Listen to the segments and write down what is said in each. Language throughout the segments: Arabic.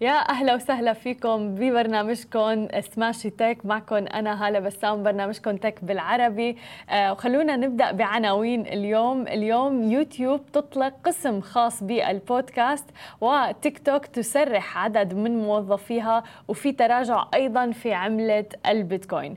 يا أهلا وسهلا فيكم ببرنامجكم سماشي تك معكم أنا هالة بسام برنامجكم تك بالعربي. آه وخلونا نبدأ بعناوين اليوم. اليوم يوتيوب تطلق قسم خاص بالبودكاست وتيك توك تسرح عدد من موظفيها وفي تراجع أيضا في عملة البيتكوين.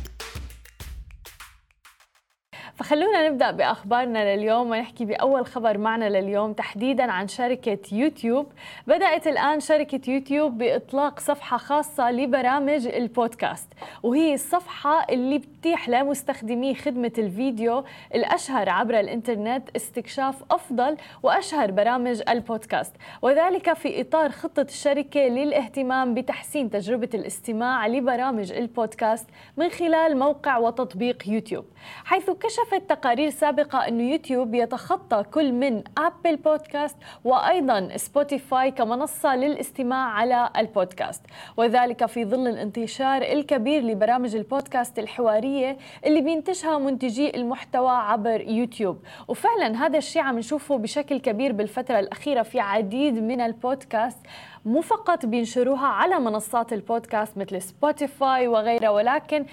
فخلونا نبدأ بأخبارنا لليوم ونحكي بأول خبر معنا لليوم تحديدا عن شركة يوتيوب. بدأت الآن شركة يوتيوب بإطلاق صفحة خاصة لبرامج البودكاست وهي الصفحة اللي بتتيح لمستخدمي خدمة الفيديو الأشهر عبر الإنترنت استكشاف أفضل وأشهر برامج البودكاست. وذلك في إطار خطة الشركة للاهتمام بتحسين تجربة الاستماع لبرامج البودكاست من خلال موقع وتطبيق يوتيوب حيث كشفت تقارير سابقة أن يوتيوب يتخطى كل من أبل بودكاست وأيضا سبوتيفاي كمنصة للاستماع على البودكاست. وذلك في ظل الانتشار الكبير لبرامج البودكاست الحوارية اللي بينتجها منتجي المحتوى عبر يوتيوب. وفعلا هذا الشيء عم نشوفه بشكل كبير بالفترة الأخيرة في عديد من البودكاست. مو فقط بينشروها على منصات البودكاست مثل سبوتيفاي وغيرها. ولكن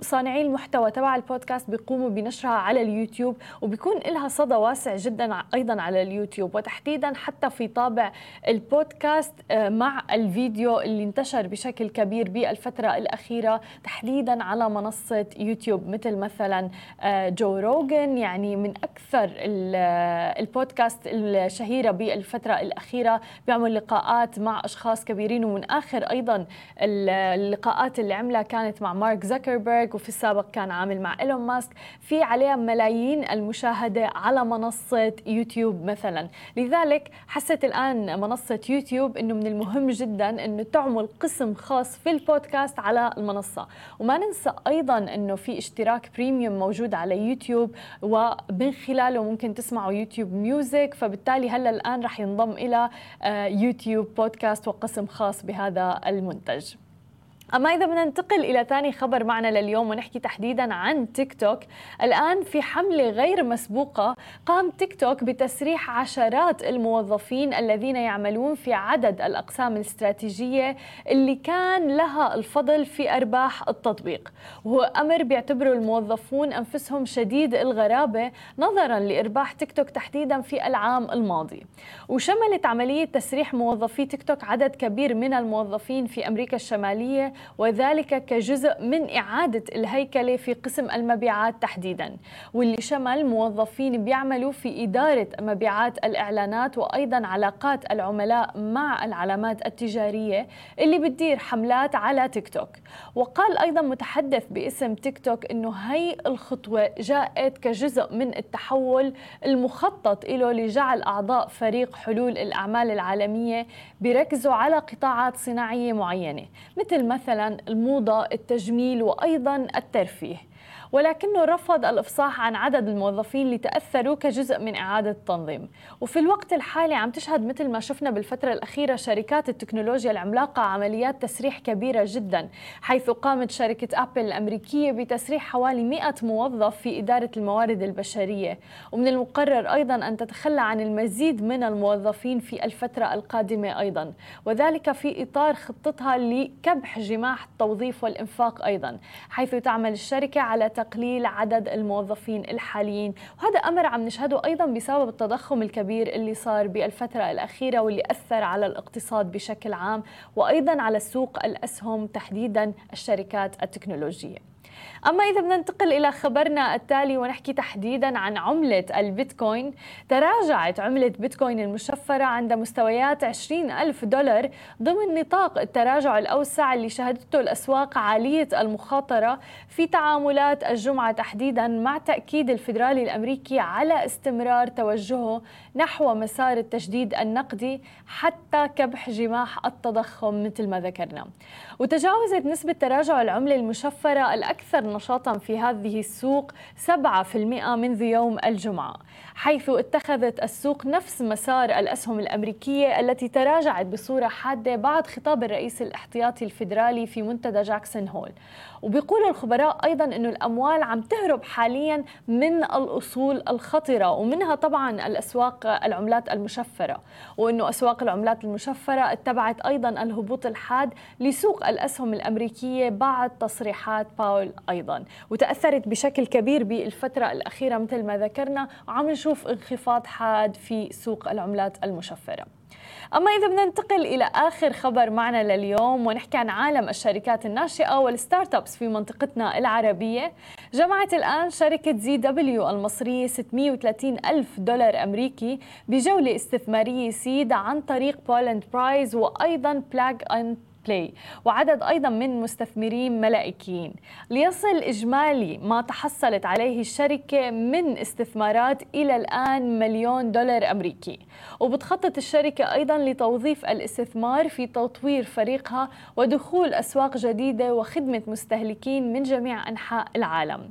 صانعي المحتوى تبع البودكاست بيقوموا بنشرها على اليوتيوب وبيكون لها صدى واسع جدا أيضا على اليوتيوب. وتحديدا حتى في طابع البودكاست مع الفيديو اللي انتشر بشكل كبير بالفترة الأخيرة تحديدا على منصة يوتيوب مثل مثلا جو روجن يعني من أكثر البودكاست الشهيرة بالفترة الأخيرة. بيعمل لقاءات مع أشخاص كبيرين ومن آخر أيضا اللقاءات اللي عملها كانت مع مارك زكربرج وفي السابق كان عامل مع إيلون ماسك. في عليها ملايين المشاهدة على منصة يوتيوب مثلا. لذلك حست الآن منصة يوتيوب إنه من المهم جدا إنه تعمل قسم خاص في البودكاست على المنصة. وما ننسى أيضا إنه في اشتراك premium موجود على يوتيوب ومن خلاله ممكن تسمعوا يوتيوب ميوزك فبالتالي هلأ الآن رح ينضم إلى يوتيوب بودكاست وقسم خاص بهذا المنتج. أما إذا بدنا ننتقل إلى ثاني خبر معنا لليوم ونحكي تحديدا عن تيك توك الآن في حملة غير مسبوقة قام تيك توك بتسريح عشرات الموظفين الذين يعملون في عدد الأقسام الاستراتيجية اللي كان لها الفضل في أرباح التطبيق. وهو أمر بيعتبره الموظفون أنفسهم شديد الغرابة نظرا لإرباح تيك توك تحديدا في العام الماضي. وشملت عملية تسريح موظفي تيك توك عدد كبير من الموظفين في أمريكا الشمالية وذلك كجزء من إعادة الهيكلة في قسم المبيعات تحديدا واللي شمل موظفين بيعملوا في إدارة مبيعات الإعلانات وأيضا علاقات العملاء مع العلامات التجارية اللي بتدير حملات على تيك توك. وقال أيضا متحدث باسم تيك توك أنه هي الخطوة جاءت كجزء من التحول المخطط له لجعل أعضاء فريق حلول الأعمال العالمية بيركزوا على قطاعات صناعية معينة مثل مثلا الموضة التجميل وأيضا الترفيه. ولكنه رفض الإفصاح عن عدد الموظفين اللي تأثروا كجزء من إعادة التنظيم. وفي الوقت الحالي عم تشهد مثل ما شفنا بالفترة الأخيرة شركات التكنولوجيا العملاقة عمليات تسريح كبيرة جدا حيث قامت شركة أبل الأمريكية بتسريح حوالي 100 موظف في إدارة الموارد البشرية. ومن المقرر أيضا أن تتخلى عن المزيد من الموظفين في الفترة القادمة أيضا وذلك في إطار خطتها لكبح جماح التوظيف والإنفاق أيضا حيث تعمل الشركة على تقليل عدد الموظفين الحاليين. وهذا أمر عم نشهده أيضا بسبب التضخم الكبير اللي صار بالفترة الأخيرة واللي أثر على الاقتصاد بشكل عام وأيضا على سوق الأسهم تحديدا الشركات التكنولوجية. أما إذا بدنا ننتقل إلى خبرنا التالي ونحكي تحديدا عن عملة البيتكوين تراجعت عملة بيتكوين المشفرة عند مستويات 20 ألف دولار ضمن نطاق التراجع الأوسع اللي شهدته الأسواق عالية المخاطرة في تعاملات الجمعة تحديدا مع تأكيد الفيدرالي الأمريكي على استمرار توجهه نحو مسار التجديد النقدي حتى كبح جماح التضخم مثل ما ذكرنا. وتجاوزت نسبة تراجع العملة المشفرة الأكثر نشاطا في هذه السوق 7% منذ يوم الجمعة حيث اتخذت السوق نفس مسار الأسهم الأمريكية التي تراجعت بصورة حادة بعد خطاب الرئيس الاحتياطي الفيدرالي في منتدى جاكسون هول. وبيقول الخبراء أيضا أنه الأموال عم تهرب حاليا من الأصول الخطرة ومنها طبعا الأسواق العملات المشفرة وأنه أسواق العملات المشفرة اتبعت أيضا الهبوط الحاد لسوق الأسهم الأمريكية بعد تصريحات باول أيضا وتأثرت بشكل كبير بالفترة الأخيرة مثل ما ذكرنا وعم نشوف انخفاض حاد في سوق العملات المشفرة. أما إذا بدنا ننتقل إلى آخر خبر معنا لليوم ونحكي عن عالم الشركات الناشئة وال startups في منطقتنا العربية. جمعت الآن شركة زي دبليو المصرية 630 ألف دولار أمريكي بجولة استثمارية seed عن طريق Poland Prize وأيضا Plug and Play وعدد أيضا من مستثمرين ملائكيين. ليصل إجمالي ما تحصلت عليه الشركة من استثمارات إلى الآن مليون دولار أمريكي. وبتخطط الشركة أيضا لتوظيف الاستثمار في تطوير فريقها ودخول أسواق جديدة وخدمة مستهلكين من جميع أنحاء العالم.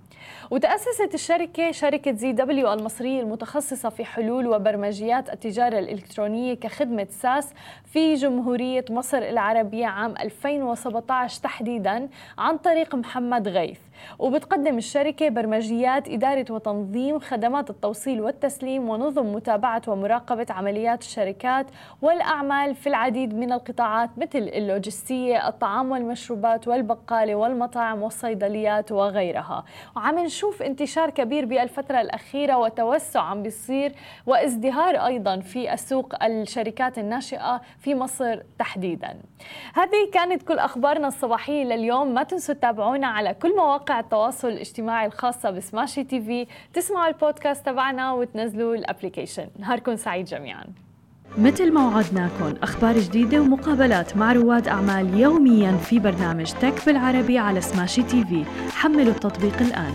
وتأسست الشركة شركة زي دبليو المصرية المتخصصة في حلول وبرمجيات التجارة الإلكترونية كخدمة ساس في جمهورية مصر العربية عام 2017 تحديدا عن طريق محمد غيث. وبتقدم الشركة برمجيات إدارة وتنظيم خدمات التوصيل والتسليم ونظم متابعة ومراقبة عمليات الشركات والأعمال في العديد من القطاعات مثل اللوجستية الطعام والمشروبات والبقالة والمطاعم والصيدليات وغيرها. وعم نشوف انتشار كبير بالفترة الأخيرة وتوسع عم بيصير وازدهار أيضا في السوق الشركات الناشئة في مصر تحديدا. هذه كانت كل أخبارنا الصباحية لليوم. ما تنسوا تتابعونا على كل مواقع التواصل الاجتماعي الخاصة بسماشي تي في. تسمعوا البودكاست تبعنا وتنزلوا ال application. نهاركم سعيد جميعا. مثل ما وعدناكم أخبار جديدة ومقابلات مع رواد أعمال يوميا في برنامج تك بالعربي على سماشي تي في. حملوا التطبيق الآن.